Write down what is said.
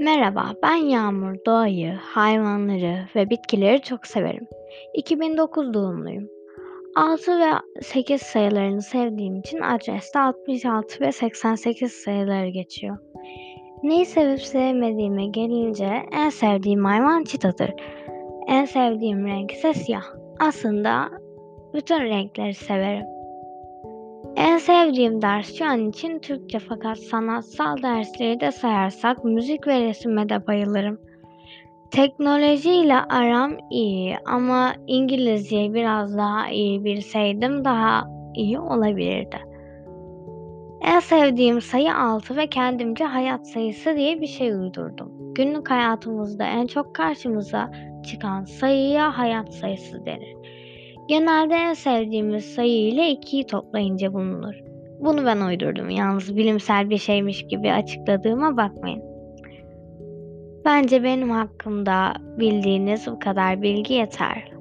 Merhaba, ben Yağmur. Doğayı, hayvanları ve bitkileri çok severim. 2009 doğumluyum. 6 ve 8 sayılarını sevdiğim için adreste 66 ve 88 sayıları geçiyor. Neyi sevip sevmediğime gelince en sevdiğim hayvan çitadır. En sevdiğim renk ise siyah. Aslında bütün renkleri severim. En sevdiğim ders şu an için Türkçe fakat sanatsal dersleri de sayarsak müzik ve resime de bayılırım. Teknolojiyle aram iyi ama İngilizceyi biraz daha iyi bilseydim daha iyi olabilirdi. En sevdiğim sayı 6 ve kendimce hayat sayısı diye bir şey uydurdum. Günlük hayatımızda en çok karşımıza çıkan sayıya hayat sayısı denir. Genelde en sevdiğimiz sayı ile 2'yi toplayınca bulunur. Bunu ben uydurdum yalnız bilimsel bir şeymiş gibi açıkladığıma bakmayın. Bence benim hakkımda bildiğiniz bu kadar bilgi yeter.